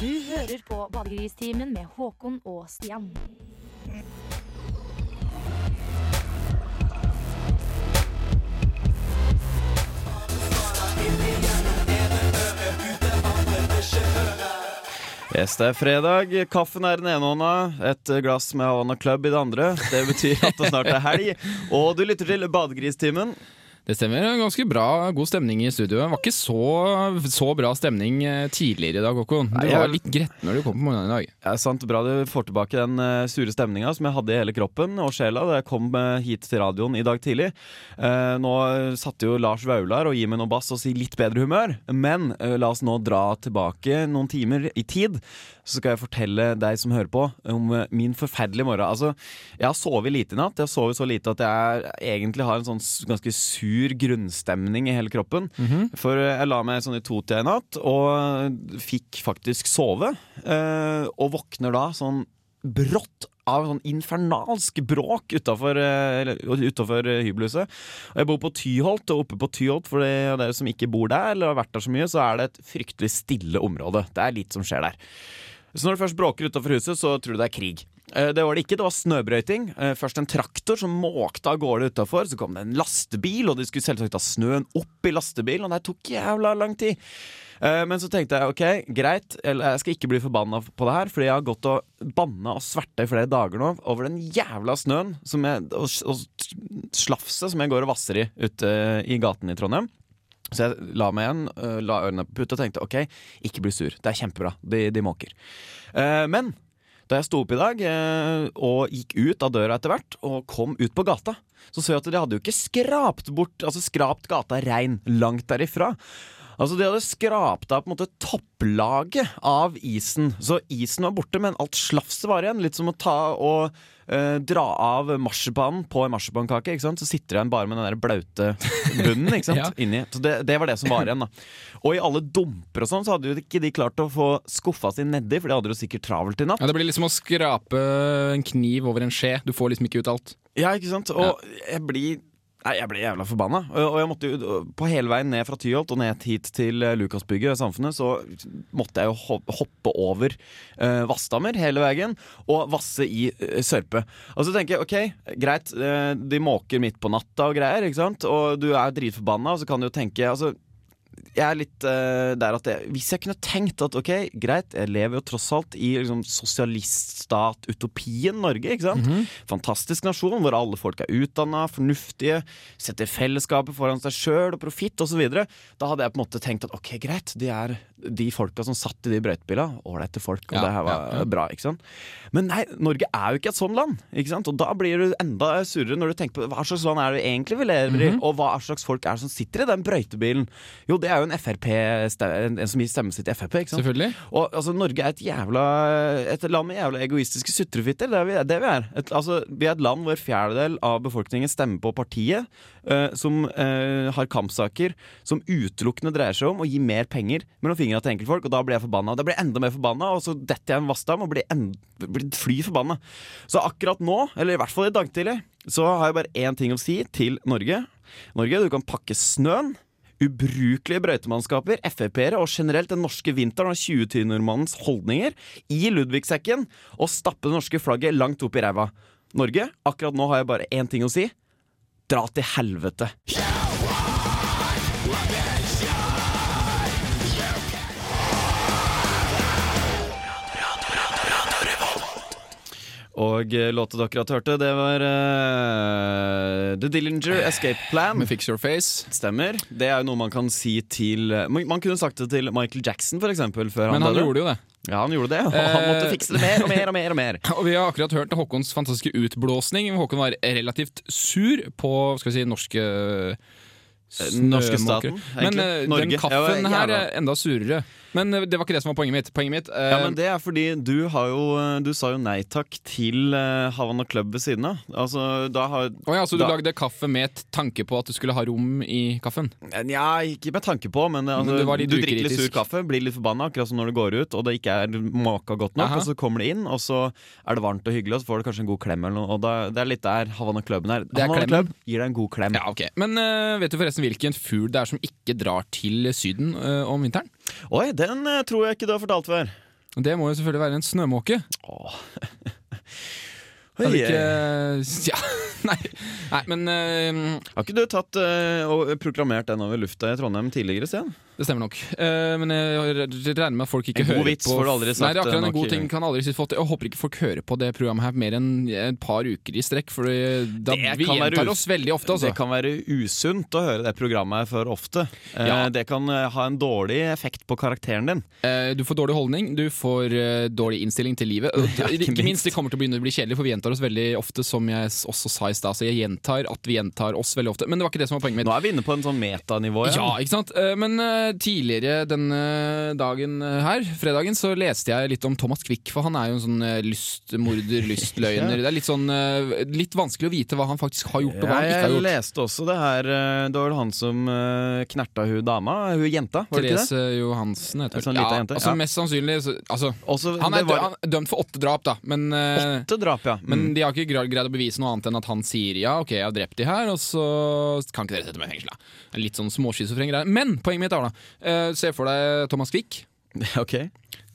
Du hører på Badegristimen med Håkon og Stian. Yes, det er fredag. Kaffen er i den ene hånda, et glass med Havana Club i det andre. Det betyr at det snart er helg. Og du lytter til Badegristimen. Det stemmer. Ganske bra, god stemning i studio. Det var ikke så, så bra stemning eh, tidligere i dag, Håkon. Du var litt gretten når du kom på morgenen i dag. Ja, sant, Bra du får tilbake den eh, sure stemninga som jeg hadde i hele kroppen og sjela da jeg kom eh, hit til radioen i dag tidlig. Nå satte jo Lars Vaular og Jimmy og Bass oss i litt bedre humør, men la oss nå dra tilbake noen timer i tid. Så skal jeg fortelle deg som hører på, om min forferdelige morgen. Altså, jeg har sovet lite i natt. Jeg har sovet så lite at jeg egentlig har en sånn ganske sur grunnstemning i hele kroppen. For eh, jeg la meg sånn i totida i natt, og fikk faktisk sove. eh, Og våkner da sånn brått av sånn infernalsk bråk utafor hybelhuset. Og Jeg bor på Tyholt, og oppe på Tyholt, for de av dere som ikke bor der, eller har vært der så mye, så er det et fryktelig stille område. Det er litt som skjer der. Så når det først bråker utafor huset, så tror du det er krig. Eh, Det var det ikke, det var snøbrøyting. Eh, Først en traktor som måkte av gårde utafor. Så kom det en lastebil, og de skulle selvsagt ta snøen opp i lastebilen. Og det tok jævla lang tid. Eh, Men så tenkte jeg ok, greit, jeg skal ikke bli forbanna på det her, fordi jeg har gått og banna og sverta i flere dager nå over den jævla snøen jeg, og, og slafset som jeg går og vasser i ute i gaten i Trondheim. Så jeg la meg igjen, la ørene på putt og tenkte ok, ikke bli sur. Det er kjempebra. De, de måker. Men da jeg sto opp i dag eh, og gikk ut av døra etter hvert, og kom ut på gata, så så jeg at de hadde jo ikke skrapt bort Altså skrapt gata rein langt derifra. Altså De hadde skrapt av på en måte topplaget av isen. Så isen var borte, men alt slafset var igjen. Litt som å ta og eh, dra av marsipanen på en marsipankake. Så sitter den bare med den der blaute bunnen ikke sant? Ja. inni. Så det, det var det som var igjen. da Og i alle dumper og sånn, så hadde jo ikke de klart å få skuffa seg nedi, for de hadde jo sikkert travelt i natt. Ja, det blir liksom å skrape en kniv over en skje. Du får liksom ikke ut alt. Ja, ikke sant? Og jeg blir Nei, jeg ble jævla forbanna. Og jeg måtte jo, på hele veien ned fra Tyholt og ned hit til eh, Lukasbygget, Samfunnet, så måtte jeg jo hoppe over uh, Vassdammer hele veien og vasse i uh, sørpe. Og så tenker jeg ok, greit, uh, de måker midt på natta og greier, ikke sant? Og du er dritforbanna, og så kan du jo tenke altså jeg er litt uh, der at jeg, Hvis jeg kunne tenkt at ok, greit, jeg lever jo tross alt i liksom, sosialiststat-utopien Norge, ikke sant? Fantastisk nasjon hvor alle folk er utdanna, fornuftige, setter fellesskapet foran seg sjøl og profitt osv. Da hadde jeg på en måte tenkt at ok, greit, de er de folka som satt i de brøytebilene, ålreite folk, og Ja, det her var ja, ja. bra, ikke sant? Men nei, Norge er jo ikke et sånn land, ikke sant? Og da blir du enda surere når du tenker på hva slags land er det egentlig vi lever i, Mhm. og hva slags folk er det som sitter i den brøytebilen? Jo, det er jo en Frp, en som gir stemmen sin til Frp, ikke sant? Selvfølgelig. Og altså, Norge er et jævla Et land med jævla egoistiske sutrefitter. Det er vi, det vi er. Et, altså, vi er et land hvor fjerdedel av befolkningen stemmer på partiet uh, som uh, har kampsaker som utelukkende dreier seg om å gi mer penger mellom fingrene til enkeltfolk. Og da blir jeg forbanna. Da blir jeg enda mer forbanna, og så detter jeg en vassdam og blir, enda, blir fly forbanna. Så akkurat nå, eller i hvert fall i dag tidlig, så har jeg bare én ting å si til Norge. Norge, du kan pakke snøen. Ubrukelige brøytemannskaper, Frp-ere og generelt den norske vinteren og 20-nordmannens holdninger i Ludvigsekken og stappe det norske flagget langt opp i ræva. Norge, akkurat nå har jeg bare én ting å si. Dra til helvete. Og eh, låta dere akkurat hørte, det var uh, The Dillinger Escape Plan. Med Fix Your Face. Stemmer. Det er jo noe man kan si til Man, man kunne sagt det til Michael Jackson, for eksempel. Før Men han han gjorde jo det. Ja, han gjorde det. Og han måtte fikse det mer og mer og mer. og mer Og vi har akkurat hørt Håkons fantastiske utblåsning. Håkon var relativt sur på skal vi si, norske norske staten, Men egentlig. eh, Norge. den kaffen her er enda surere. Men eh, det var ikke det som var poenget mitt. Poenget mitt eh, Ja, men Det er fordi du har jo Du sa jo nei takk til eh, Havana Club ved siden av. Altså, da har oh, ja, Så du da- lagde kaffe med et tanke på at du skulle ha rom i kaffen? Nja, ikke med tanke på, men, altså, Men du drikker litt sur kaffe, blir litt forbanna akkurat som når du går ut og det ikke er måka godt nok, Aha. og så kommer det inn, og så er det varmt og hyggelig, og så får du kanskje en god klem eller noe. Og da, det er litt der Havana Cluben er. er Havana. Club gir deg en god klem. Ja, ok. Men eh, vet du forresten hvilken fugl det er som ikke drar til Syden eh, om vinteren? Oi, den eh, tror jeg ikke du har fortalt før. Det må jo selvfølgelig være en snømåke. Åh. Det Oi, ikke Ja, nei, nei men uh, Har ikke du tatt uh, og proklamert den over lufta i Trondheim tidligere, Stian? det stemmer nok. Uh, men jeg regner med at folk ikke hører på En god vits får du aldri sagt, Nei, det er akkurat en god ting kan aldri fått. Jeg håper ikke folk hører på det programmet her mer enn et par uker i strekk, for da vi kan gjentar oss veldig ofte, altså. Det kan være usunt å høre det programmet her for ofte. Ja. Det kan ha en dårlig effekt på karakteren din. Du får dårlig holdning, du får dårlig innstilling til livet. Ja, ikke ikke minst, minst. det kommer til å begynne å bli kjedelig, for vi gjentar oss veldig ofte, som jeg også sa i stad. Så jeg gjentar at vi gjentar oss veldig ofte. Men det var ikke det som var poenget mitt. Nå er vi inne på en sånn metanivå igjen. Ja, ikke sant? Eh, Men eh, tidligere denne dagen eh, her, fredagen, så leste jeg litt om Thomas Quick, for han er jo en sånn lystmorder, lystløgner. Det er litt sånn Litt vanskelig å vite hva han faktisk har gjort, og hva han ikke har gjort. Jeg leste også det her Det var vel han som knerta hun dama, hun jenta, var det ikke det? Therese Johansen heter En sånn ja, jente, altså ja. Mest sannsynlig altså, Også, han, er var dømt for åtte drap, da, men, åtte drap, ja. men Mm. de har ikke greid å bevise noe annet enn at han sier ja, ok, jeg har drept de her, og så kan ikke dere sette meg i fengsel. da. Litt sånn småschizofren greie. Men poenget mitt er da, uh, se for deg Thomas Quick. Ok.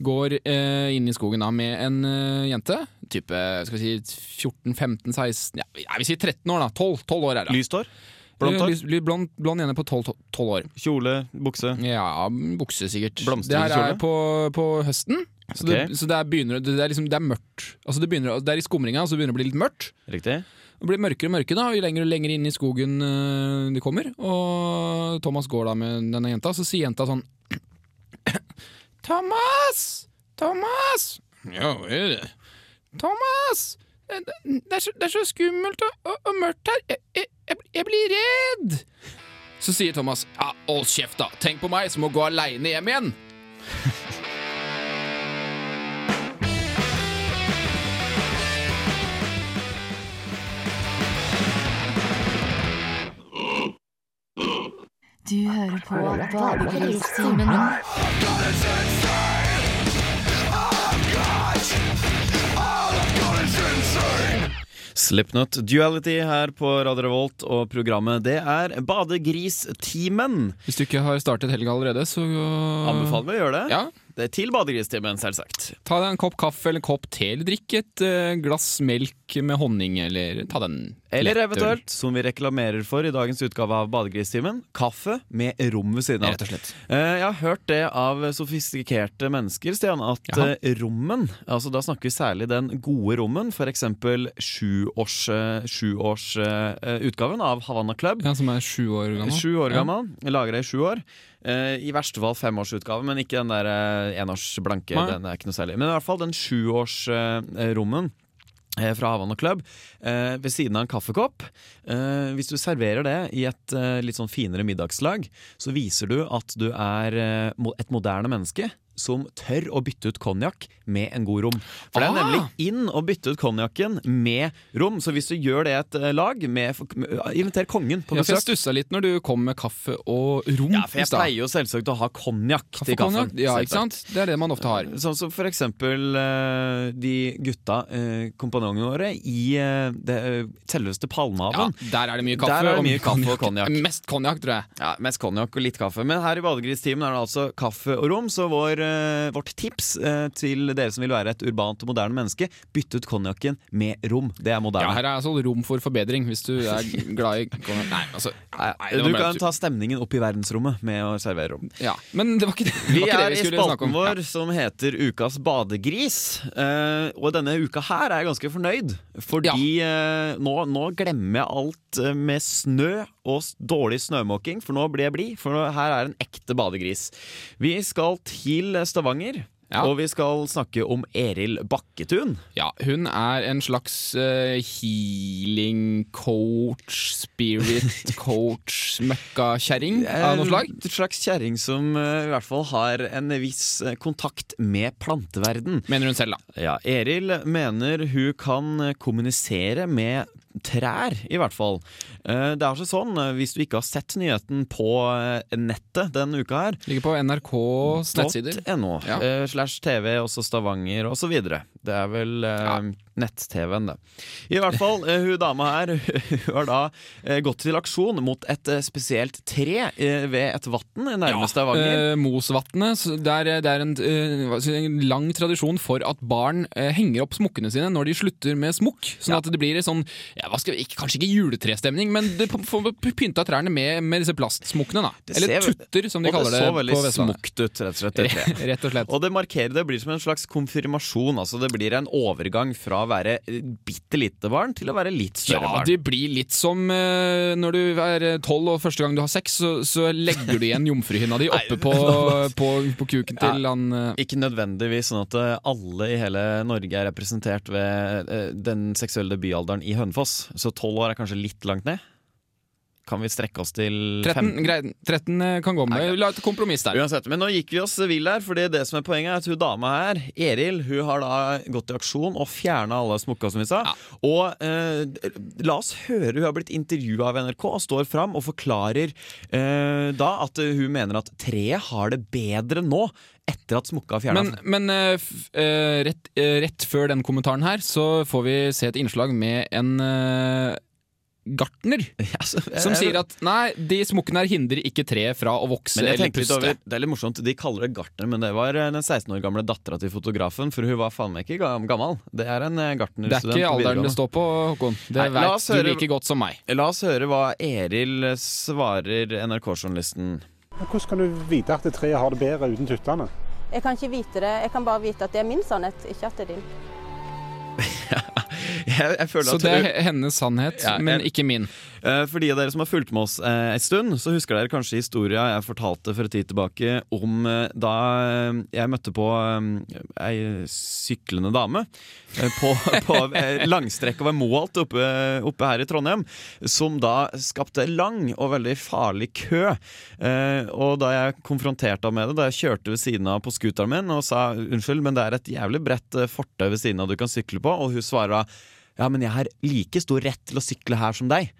Går uh, inn i skogen da med en uh, jente, type skal vi si 14-15-16 ja, Jeg vil si 13 år, da. 12, 12 år er det. Lyst hår? Blondt hår? Lys- Blond, blond jente på 12, 12 år. Kjole? Bukse? Ja, bukse sikkert. Det her er på, på høsten. Så, okay. det, så det, er begynner, det, er liksom, det er mørkt. Altså det, begynner, det er i skumringa, så det begynner å bli litt mørkt. Riktig? Det blir mørkere og mørkere da, jo lenger og lenger inn i skogen uh, de kommer. Og Thomas går da med denne jenta, så sier jenta sånn Thomas! Thomas! Ja, hva er det? Thomas! Det, det, er, så, er så skummelt og, og, og mørkt her. Jeg, jeg, jeg, jeg blir redd! Så sier Thomas ja, hold kjeft, da. Tenk på meg som må gå aleine hjem igjen. Du hører på Badegristimen. Slipknot Duality her på Radio Revolt, og programmet det er Badegristimen. Hvis du ikke har startet helga allerede, så Anbefaler vi å gjøre det. Ja, Det er til Badegristimen, selvsagt. Ta deg en kopp kaffe eller en kopp te, eller drikk et eh, glass melk med honning, eller ta den Eller eventuelt, som vi reklamerer for i dagens utgave av Badegristimen, kaffe med rom ved siden av. Rett og slett. Eh, Jeg har hørt det av sofistikerte mennesker, Stian, at Jaha. eh, rommen Altså Da snakker vi særlig den gode rommen, f.eks. Sju års Utgaven av Havanna Club. Ja, som er sju år gammel. Sju år gammel, Ja. Lagra i sju år. Eh, I verste fall femårsutgave, men ikke den der eh, enårs blanke. Den er ikke noe særlig. Men i hvert fall den sjuårsrommen. Eh, Fra Havanna Club, eh, ved siden av en kaffekopp. Eh, hvis du serverer det i et eh, litt sånn finere middagslag, så viser du at du er eh, et moderne menneske som tør å bytte ut konjakk med en god rom. For det er Ah! nemlig inn å bytte ut konjakken med rom. Så hvis du gjør det i et eh, lag, med, inviter kongen på Ja, for besøk. jeg stussa litt når du kom med kaffe og rom. Ja, for jeg pleier jo selvsagt å ha konjakk til og kaffen. Ja, ikke sant? Det er det man ofte har. Sånn som for eksempel eh, de gutta, eh, kompanjongene våre, i eh, det, selveste Palmehaven. Ja, der er det mye kaffe. Det og mye kaffe og konjakk. Mest konjakk, tror jeg. Ja, Mest konjakk og litt kaffe. Men her i Badegristimen er det altså kaffe og rom. Så vår, eh, vårt tips eh, til dere som vil være et urbant og moderne menneske, bytte ut konjakken med rom. Det er Ja, her er altså rom for forbedring, hvis du er glad i konjakk. Nei, altså Nei, nei, du kan ta stemningen opp i verdensrommet med å servere rom. Ja, men det var ikke det Vi var ikke er det i vi skulle snakke spalten om. vår som heter Ukas badegris. Eh, og denne uka her er jeg ganske fornøyd, fordi eh, nå, nå glemmer jeg alt eh, med snø og dårlig snømåking, for nå blir jeg blid. For her er en ekte badegris. Vi skal til Stavanger. Ja. Og vi skal snakke om Eril Bakketun. Ja, hun er en slags uh, healing coach, spirit coach, møkkakjerring av noe slag. En slags kjerring som uh, i hvert fall har en viss eh, kontakt med planteverden. Mener hun selv, da. Ja, Eril mener hun kan kommunisere med trær, i hvert fall. Eh, Det er altså sånn, eh, hvis du ikke har sett nyheten på eh, nettet denne uka her Ligger på NRKs nettsider. .no, Ja. slash TV, også Stavanger, og så videre. Det er vel eh, Ja. nett-TV-en, det. I hvert fall, eh, hun dama her hun har da eh, gått til aksjon mot et spesielt tre ved et vann nærmest Stavanger. Eh, Mosvatnet. Det er, det er en, en lang tradisjon for at barn henger opp smokkene sine når de slutter med smokk. Sånn at det blir sånn ja, vi, ikke, Kanskje ikke juletrestemning, men det får pynta trærne med, med disse plastsmokkene. da Det Eller ser tutter, som de kaller det kaller det, så veldig smukt ut, rett og slett. Det treet. Rett og. Og det markerer det blir som en slags konfirmasjon. Altså Det blir en overgang fra å være eh, bitte lite barn til å være litt større Ja, barn. det blir litt som uh, når du er tolv og første gang du har sex, så, så legger du igjen jomfruhinna di oppe på, på, på kuken til han uh, Ikke nødvendigvis sånn at eh, alle i hele Norge er representert ved uh, den seksuelle debutalderen i Hønefoss. Så tolv år er kanskje litt langt ned. Kan vi strekke oss til 13, 15? grei, 13 kan gå med. La et kompromiss der. Uansett, men nå gikk vi oss vill her, Fordi det som er poenget er at hun dama her, Eril, hun har da gått i aksjon og fjerna alle smokka, som vi sa. Ja. Og eh, la oss høre hun har blitt intervjua av NRK og står fram og forklarer eh, da at hun mener at treet har det bedre nå. Etter at smokka er fjerna. Men, men uh, rett, uh, rett før den kommentaren her, så får vi se et innslag med en gartner. Ja, så- Som sier at nei, de smokkene her hindrer ikke treet fra å vokse Men jeg eller puste. over, Det er litt morsomt, De kaller det gartner, men det var eh, den 16 år gamle dattera til fotografen. For hun var faen meg ikke gammel. Det er en gartnerstudent. Det er ikke alderen det står på, Håkon. Det veit du like godt som meg. La oss høre hva Eril svarer NRK-journalisten. Hvordan kan du vite at treet har det bedre uten tuttene? Jeg kan ikke vite det. Jeg kan bare vite at det er min sannhet, ikke at det er din. Jeg, jeg Så det er hennes sannhet, Ja, men ikke min. eh, For de av dere som har fulgt med oss eh, en stund, så husker dere kanskje historia jeg fortalte for en tid tilbake om eh, da eh, jeg møtte på eh, ei syklende dame på, på langstrekk over Moholt oppe, oppe her i Trondheim, som da skapte lang og veldig farlig kø. Og da jeg konfronterte henne med det, da jeg kjørte ved siden av på scooteren min og sa unnskyld, men det er et jævlig bredt fortau ved siden av du kan sykle på, og hun svara ja, men jeg har like stor rett til å sykle her som deg.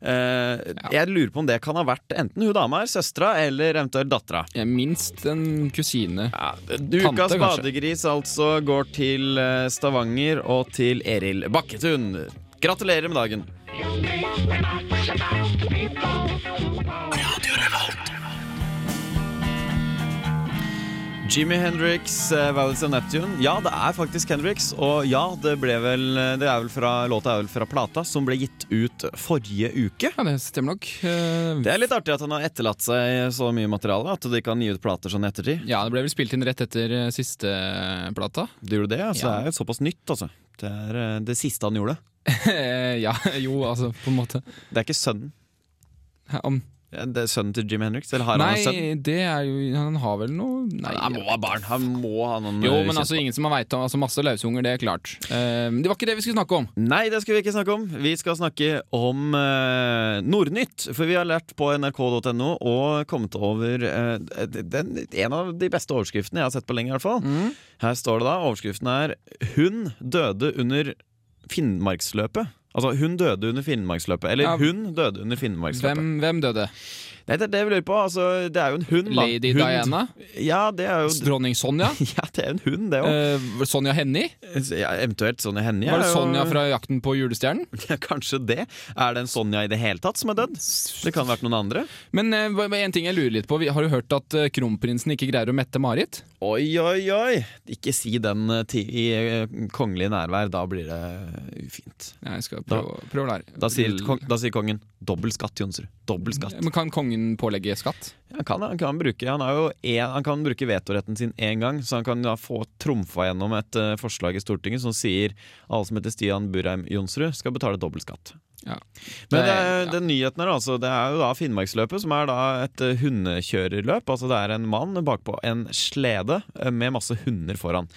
Eh, Jeg lurer på om det kan ha vært enten hun dama er søstera eller eventuelt dattera. Jeg er minst en kusine. Ja, Ukas badegris altså går til eh, Stavanger og til Eril Bakketun. Gratulerer med dagen. Jimmy Hendrix, uh, Valleys of Neptune. Ja, det er faktisk Hendrix. Og ja, det, ble vel, det er vel fra, låta er vel fra plata, som ble gitt ut forrige uke. Ja, det stemmer nok. Uh, Det er litt artig at han har etterlatt seg så mye materiale at de kan gi ut plater sånn ettertid. Ja, det ble vel spilt inn rett etter eh, siste eh, plata. Det gjorde det, altså. Ja. Det er jo såpass nytt, altså. Det er eh, det siste han gjorde. ja, jo, altså, på en måte. Det er ikke sønnen. Om, Ja, Det er sønnen til Hendrix? Eller har han en sønn? nei, det er jo Han har vel noe Nei. Han må ha barn. Han må ha noen Jo, eh, men altså ingen som har veit om altså, Masse løsunger, det er klart. Uh, det var ikke det vi skulle snakke om. Nei, det skal vi ikke snakke om. Vi skal snakke om uh, Nordnytt. For vi har lært på nrk.no og kommet over uh, den, en av de beste overskriftene jeg har sett på lenge. i hvert fall Mm. Her står det da, Overskriften er 'Hun døde under Finnmarksløpet'. Altså, hun døde under Finnmarksløpet. Eller Ja. hun døde under Finnmarksløpet. Hvem, hvem døde? Nei, det er det vi lurer på. Altså, det er jo en hund. da. Lady hund. Diana? Ja, det er jo Dronning Sonja? Ja, det er en hund, det òg. Eh, Sonja Hennie? Ja, eventuelt Sonja Hennie. Var det jo- Sonja fra Jakten på julestjernen? Ja, kanskje det. Er det en Sonja i det hele tatt som er dødd? Det kan ha vært noen andre. Men eh, en ting jeg lurer litt på. Har du hørt at eh, kronprinsen ikke greier å mette Marit? Oi, oi, oi! Ikke si den eh, i eh, kongelig nærvær. Da blir det ufint. Ja, jeg skal prøve, prøve å lære. Da sier, da sier kongen 'dobbel skatt', Jonsrud. Dobbel skatt. Men Kan kongen pålegge skatt? Han kan, han kan, bruke, han en, han kan bruke vetoretten sin én gang, så han kan da få trumfa gjennom et uh, forslag i Stortinget som sier alle som heter Stian Burheim Jonsrud, skal betale dobbel skatt. Ja. Men Det- det, den nyheten her, altså, det er jo da Finnmarksløpet, som er da et hundekjørerløp. Altså det er en mann bakpå en slede eh, med masse hunder foran.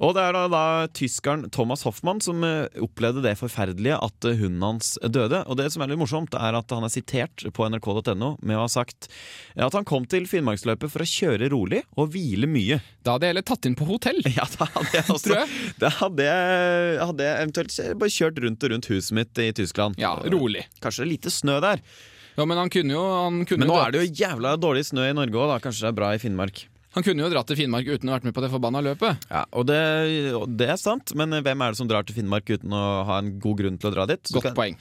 Og det er da, da tyskeren Thomas Hoffmann som eh, opplevde det forferdelige at eh, hunden hans døde. Og det som er litt morsomt, er at han er sitert på nrk.no med å ha sagt at han kom til Finnmarksløpet for å kjøre rolig og hvile mye. Da hadde jeg heller tatt inn på hotell. Ja, da hadde jeg også. Da hadde jeg, hadde jeg eventuelt bare kjørt rundt og rundt huset mitt i Tyskland. Ja, rolig. Kanskje lite snø der. Ja, Men han kunne jo han kunne Men nå er det jo jævla dårlig snø i Norge òg, da. Kanskje det er bra i Finnmark. Han kunne jo dratt til Finnmark uten å ha vært med på det forbanna løpet. Ja, og det, og det er sant, men hvem er det som drar til Finnmark uten å ha en god grunn til å dra dit? Du, Godt kan- poeng.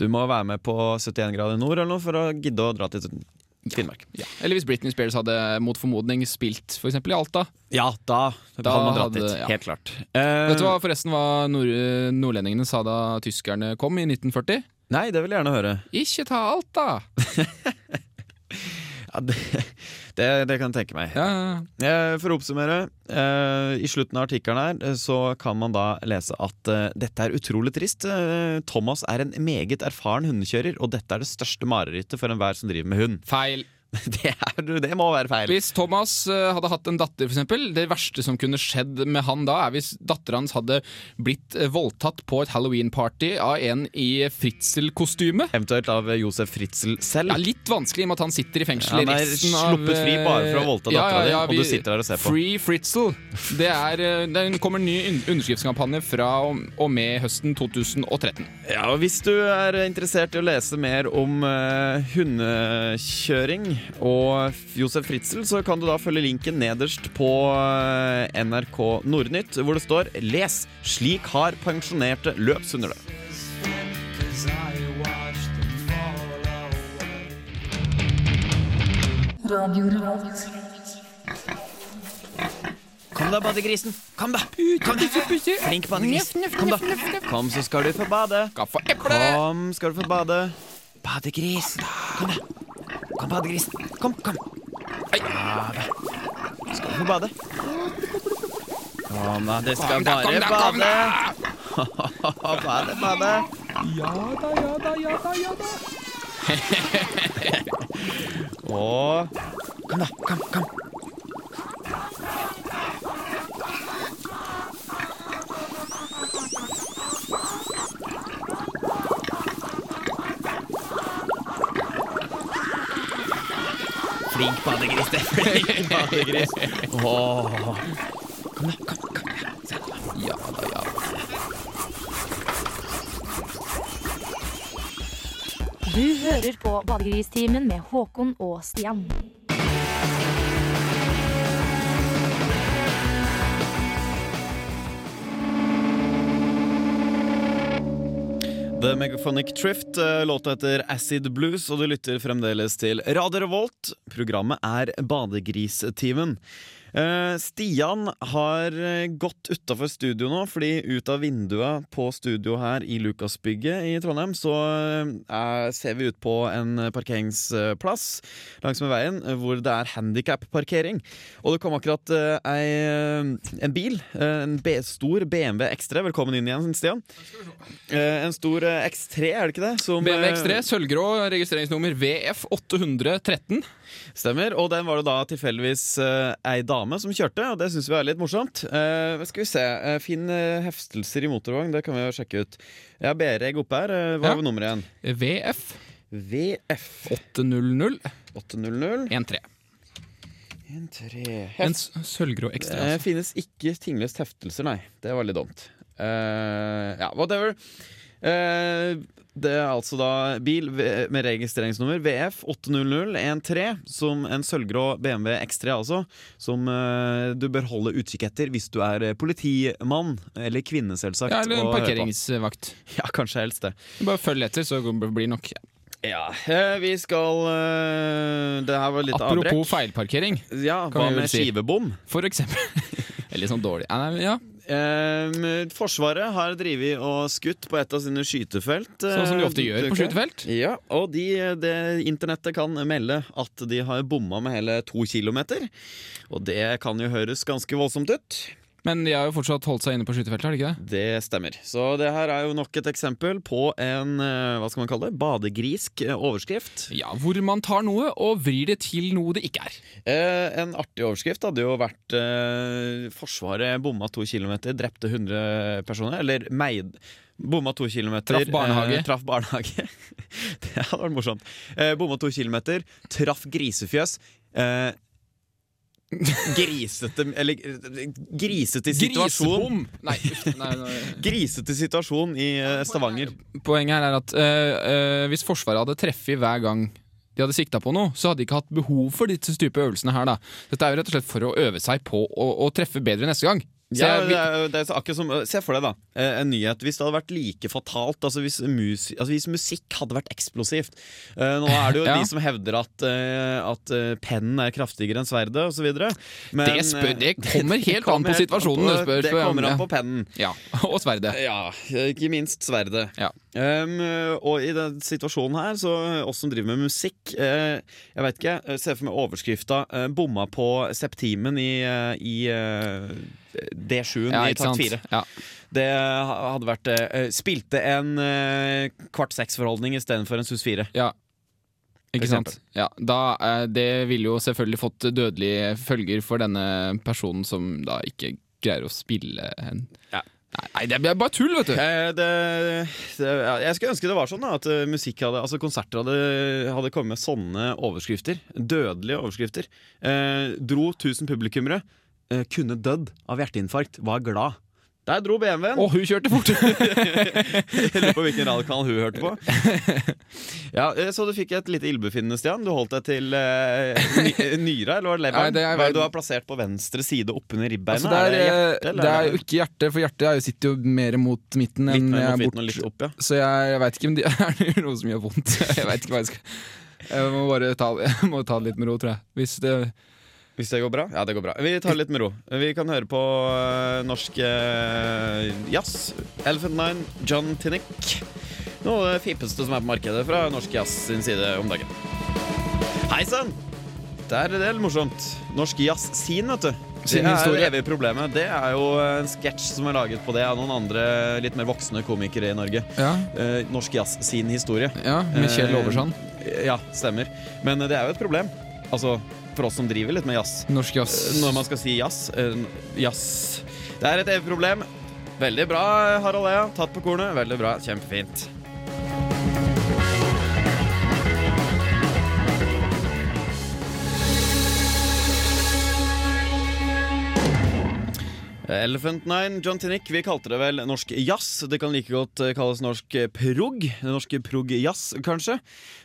du må være med på 71 grader nord eller noe for å gidde å dra til Finnmark. Ja. Eller hvis Britney Spears hadde mot formodning spilt for i Alta. Ja, da, Da hadde man dratt dit. ja. Helt klart. Uh, Vet du hva forresten hva nord nordlendingene sa da tyskerne kom i 1940? Nei, det vil jeg gjerne høre. Ikke ta Alta! Ja, det, det, det kan jeg tenke meg. Ja, ja, ja. Eh, For å oppsummere, eh, i slutten av artikkelen her eh, så kan man da lese at eh, dette er utrolig trist. Thomas er en meget erfaren hundekjører, og dette er det største marerittet for enhver som driver med hund. Feil. Det, er, det må være feil. Hvis Thomas eh, hadde hatt en datter, f.eks. det verste som kunne skjedd med han da, er hvis datteren hans hadde blitt eh, voldtatt på et halloween-party av en i Fritzel-kostyme. Eventuelt av Josef Fritzel selv. Ja, Litt vanskelig i og med at han sitter i fengsel Han er av sluppet fri bare for å voldta Ja, dattera ja, ja, di, og du sitter der og ser på. Free Fritzel. Det, er, eh, det kommer en ny un- underskriftskampanje fra og med høsten 2013. Ja, og Hvis du er interessert i å lese mer om uh, hundekjøring og Josef Fritzel, så kan du da følge linken nederst på eh, NRK Nordnytt, hvor det står 'Les! Slik har pensjonerte løpshunder det'. Kom da, badegrisen. Kom, da. Kom da. Flink badegris. Kom, da. Kom, så skal du få bade. Kom, skal du få bade. Badegris. Kom, da. Kom, badegrisen. Kom, kom. Bade. Skal du få bade. Kom, da. Det skal Kom da, kom bare bade. bade, bade. Ja da, ja da, ja da, ja da. Og Kom, da. Kom, kom. Flink badegris, det. Flink badegris. Oh. Kom, da. Kom, kom. Se på meg. Ja da, ja da. Du hører på Badegristimen med Håkon og Stian. The Megaphonic Trift, eh, låta heter Acid Blues, og du lytter fremdeles til Radio Revolt. Programmet er Badegristimen. Eh, Stian har eh, gått utafor studio nå, fordi ut av vinduet på studio her i Lukasbygget i Trondheim, så eh, ser vi ut på en parkeringsplass langsmed veien eh, hvor det er handikap-parkering. Og det kom akkurat ei, en bil, en B stor BMW X3. Velkommen inn igjen, Stian. En stor eh, X3, er det ikke det? Som, BMW eh, X3, sølvgrå registreringsnummer VF813. Stemmer. Og den var det da tilfeldigvis ei dame som kjørte, og det syns vi er litt morsomt. Uh, skal vi se. Uh, Finn eh, heftelser i motorvogn, det kan vi jo sjekke ut. Jeg har B-reg oppe her. Uh, hva Ja. er nummeret igjen? VF VF 800 800 13. 13 En s- sølvgrå X3. Eh, Altså. finnes ikke tingløst heftelser, nei. Det var litt dumt. Ja, whatever. Eh, det er altså da bil med registreringsnummer VF 80013, som en sølvgrå BMW X3, altså. Som eh, du bør holde utkikk etter hvis du er eh, politimann, eller kvinne, selvsagt. Ja, eller en parkeringsvakt. Ja, kanskje helst det. Bare følg etter, så blir det nok. Ja, vi skal Det her var litt Apropos avbrekk. feilparkering, Ja, hva med si. skivebom? for eksempel. Eller sånn dårlig. Ja. Eh, forsvaret har drevet og skutt på et av sine skytefelt. eh, Sånn som de ofte gjør på skytefelt. Ja, og de, det, internettet kan melde at de har bomma med hele to kilometer. Og det kan jo høres ganske voldsomt ut. Men de har jo fortsatt holdt seg inne på skytefeltet, har de ikke det? Det stemmer. Så det her er jo nok et eksempel på en eh, hva skal man kalle det, badegrisk eh, overskrift. Ja, Hvor man tar noe og vrir det til noe det ikke er. Eh, en artig overskrift hadde jo vært eh, Forsvaret bomma to kilometer, drepte 100 personer. Eller meid Bomma to kilometer. Traff barnehage. Eh, traff barnehage. det hadde vært morsomt. Eh, bomma to kilometer, traff grisefjøs. Eh, grisete Eller grisete situasjon. Nei, nei, nei. Grisete situasjon i eh, Stavanger. Poenget her er at uh, uh, hvis Forsvaret hadde treffet hver gang de hadde sikta på noe, så hadde de ikke hatt behov for disse type øvelsene her. da. Dette er jo rett og slett for å øve seg på å, å treffe bedre neste gang. Så Ja, det er, det er akkurat som, Se for deg da eh, en nyhet. Hvis det hadde vært like fatalt Altså Hvis, mus, altså hvis musikk hadde vært eksplosivt Eh, Nå er det jo Ja. de som hevder at, eh, at pennen er kraftigere enn sverdet osv. Det spør- det kommer helt an på situasjonen, Det, det spør- det kommer an på pennen. ja, Og sverdet. Ja, ikke minst sverdet. Ja. Um, og i den situasjonen her, så oss som driver med musikk uh, Jeg vet ikke, jeg ser for meg overskrifta uh, 'Bomma på septimen i, uh, i eh, D7-en Ja, i takt sant? 4'. Ja. Det hadde vært eh, Spilte en eh, kvart seks-forholdning istedenfor en sus 4. Ja. Ikke sant? Ja, da, eh, det ville jo selvfølgelig fått dødelige følger for denne personen som da ikke greier å spille en Ja. Nei, det er bare tull, vet du! Eh, det, det, jeg skulle ønske det var sånn da, at eh, musikk hadde, altså konserter hadde, hadde kommet med sånne overskrifter. Dødelige overskrifter. Eh, dro 1000 publikummere. Eh, kunne dødd av hjerteinfarkt. Var glad. Der dro BMW-en. Og hun kjørte fort! Jeg lurer på hvilken radiokanal hun hørte på. Ja, eh, Så du fikk et lite ildbefinnende, Stian. Du holdt deg til eh, nyra, eller var det leveren? Nei, det er- Hva er det du har plassert på venstre side oppunder ribbeinet? Altså, det, er, det hjerte, eller det er jo ikke hjertet, for hjertet er jo- sitter jo mer mot midten litt enn jeg er og litt bort. opp, ja. Så jeg, jeg veit ikke om det er noe som gjør vondt. Jeg vet ikke hva jeg skal Jeg må bare ta, jeg må ta det litt med ro, tror jeg. Hvis det Hvis det går bra? Ja, det går bra. Vi tar det litt med ro. Vi kan høre på uh, norsk uh, jazz. Elephant Nine, John Tinnick. Noe av det fippeste som er på markedet fra norsk jazz sin side om dagen. Hei sann! Det er det del morsomt. Norsk jazz sin, vet du. Det er evig problemet. Det er jo en sketsj som er laget på det av noen andre litt mer voksne komikere i Norge. Ja, Eh, norsk jazz sin historie. ja med Kjell Oversand. Ja, stemmer. Men det er jo et problem. Altså, for oss som driver litt med jazz. Norsk jazz. Eh, Når man skal si jazz eh, Jazz Det er et evig problem. Veldig bra, Harald Ea. Tatt på kornet. Veldig bra. Kjempefint. Elephant Nine, John Tinnick. Vi kalte det vel norsk jazz. Det kan like godt eh, kalles norsk prog. Norsk prog-jazz, kanskje.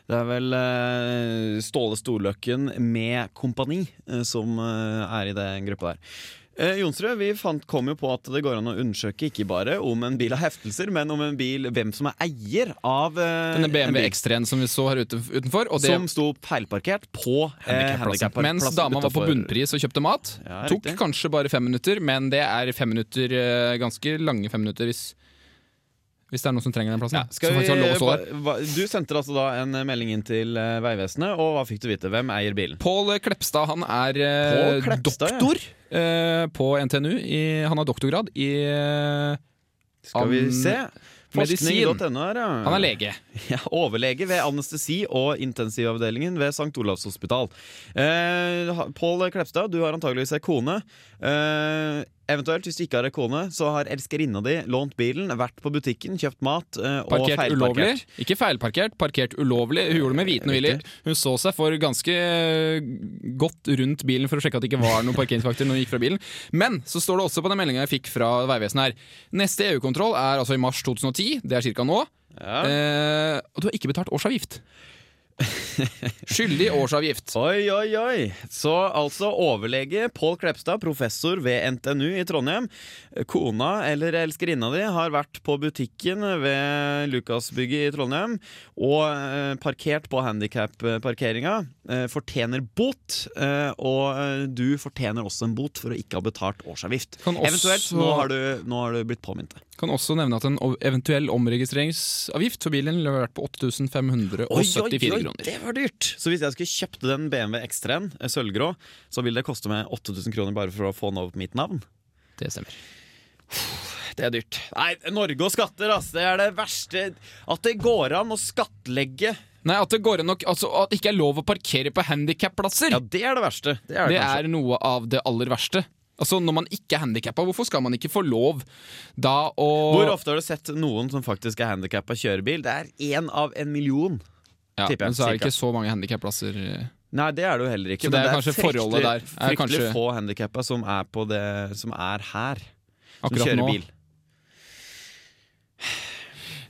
Det er vel eh, Ståle Storløkken med kompani eh, som eh, er i den gruppa der. Eh, Jonsrud, vi fant, kom jo på at det går an å undersøke ikke bare om en bil har heftelser, men om en bil, hvem som er eier av eh, Denne BMW. X3-en som vi så her ute, utenfor. Og det, Som sto feilparkert på eh, handikapplassen Mens dama var på bunnpris og kjøpte mat. Ja, Tok kanskje bare fem minutter, men det er fem minutter eh, ganske lange fem minutter hvis, hvis det er noen som trenger den plassen. Ja, vi, du sendte altså da en melding inn til eh, Vegvesenet, og hva fikk du vite? Hvem eier bilen? Pål Klepstad han er eh, Klepstad, ja. doktor eh, på NTNU. I, han har doktorgrad i Skal vi se. Forskning.no her, ja. Han er lege. Ja, overlege ved anestesi- og intensivavdelingen ved St. Olavs hospital. Eh, Pål Klepstad, du har antageligvis ei kone. Eh, eventuelt, hvis du ikke har ei kone, så har elskerinna di lånt bilen, vært på butikken, kjøpt mat eh, og Parkert ulovlig. Ikke feilparkert, parkert ulovlig. Hun gjorde det med viten og vilje. Hun så seg for ganske eh, godt rundt bilen for å sjekke at det ikke var noen parkeringsfaktor når hun gikk fra bilen. Men så står det også på den meldinga jeg fikk fra Vegvesenet her. Neste EU-kontroll er altså i mars 2010. Det er ca. nå. Ja. Eh, og du har ikke betalt årsavgift. Skyldig årsavgift. Oi, oi, oi. Så altså overlege Pål Klepstad, professor ved NTNU i Trondheim. Kona eller elskerinna di har vært på butikken ved Lukasbygget i Trondheim og eh, parkert på handikap-parkeringa. Eh, fortjener bot, eh, og du fortjener også en bot for å ikke ha betalt årsavgift. Kan også- Eventuelt, nå har, du, nå har du blitt påminnet. Kan også nevne at en eventuell omregistreringsavgift for bilen ville vært på 8574 kroner. det var dyrt! Så hvis jeg skulle kjøpt den BMW X3-en, eh, sølvgrå, så vil det koste meg 8000 kroner bare for å få den over på mitt navn. Det stemmer. Det er dyrt. Nei, Norge og skatter, ass. Det er det verste. At det går an å skattlegge Nei, at det går nok, altså At ikke er lov å parkere på handikapplasser. Ja, det er det verste. Det er det, Det er noe av det aller verste. Altså Når man ikke er handikappa, hvorfor skal man ikke få lov da å Hvor ofte har du sett noen som faktisk er handikappa kjøre bil? Det er én av en million. Ja, jeg, Men så er det ikke så mange handikapplasser. Nei, det er det jo heller ikke. Så det men er kanskje forholdet der. Er fryktelig kanskje- få handikappa som er på det Som er her. Som Akkurat kjører nå. bil.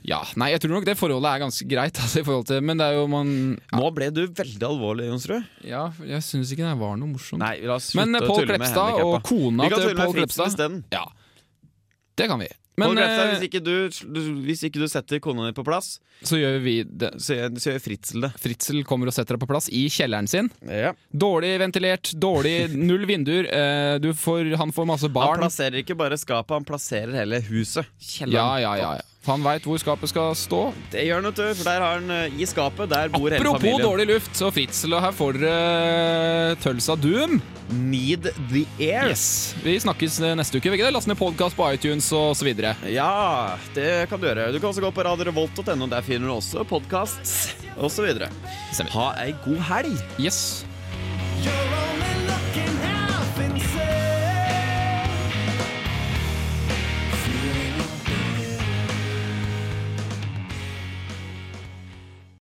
Ja, nei, jeg tror nok det forholdet er ganske greit. Altså, til, men det er jo man Nå ble du veldig alvorlig, Jonsrud. Ja, jeg syns ikke det var noe morsomt. Nei, men eh, Pål Klepstad og kona til Pål Klepstad. Ja, det kan vi. Pål Men eh, hvis ikke, du, hvis ikke du setter kona di på plass, så gjør vi det. så gjør, så gjør Fritzel det. Fritzel kommer og setter deg på plass i kjelleren sin. Ja. Dårlig ventilert, dårlig null vinduer. Eh, du får, han får masse barn. Han plasserer ikke bare skapet, han plasserer hele huset. Ja, Kjelleren. ja, ja, ja. For han veit hvor skapet skal stå. Det gjør han, vet for der har han eh, i skapet, der bor hele familien. Apropos dårlig luft, så Fritzel, og her får dere Tølsa Doom. Need the air. Yes. Vi snakkes eh, neste uke. Ikke det? Last ned podkast på iTunes og så videre. Ja, det kan du gjøre. Du kan også gå på radiorevolt.no. Der finner du også podkast osv. Ha ei god helg. Yes.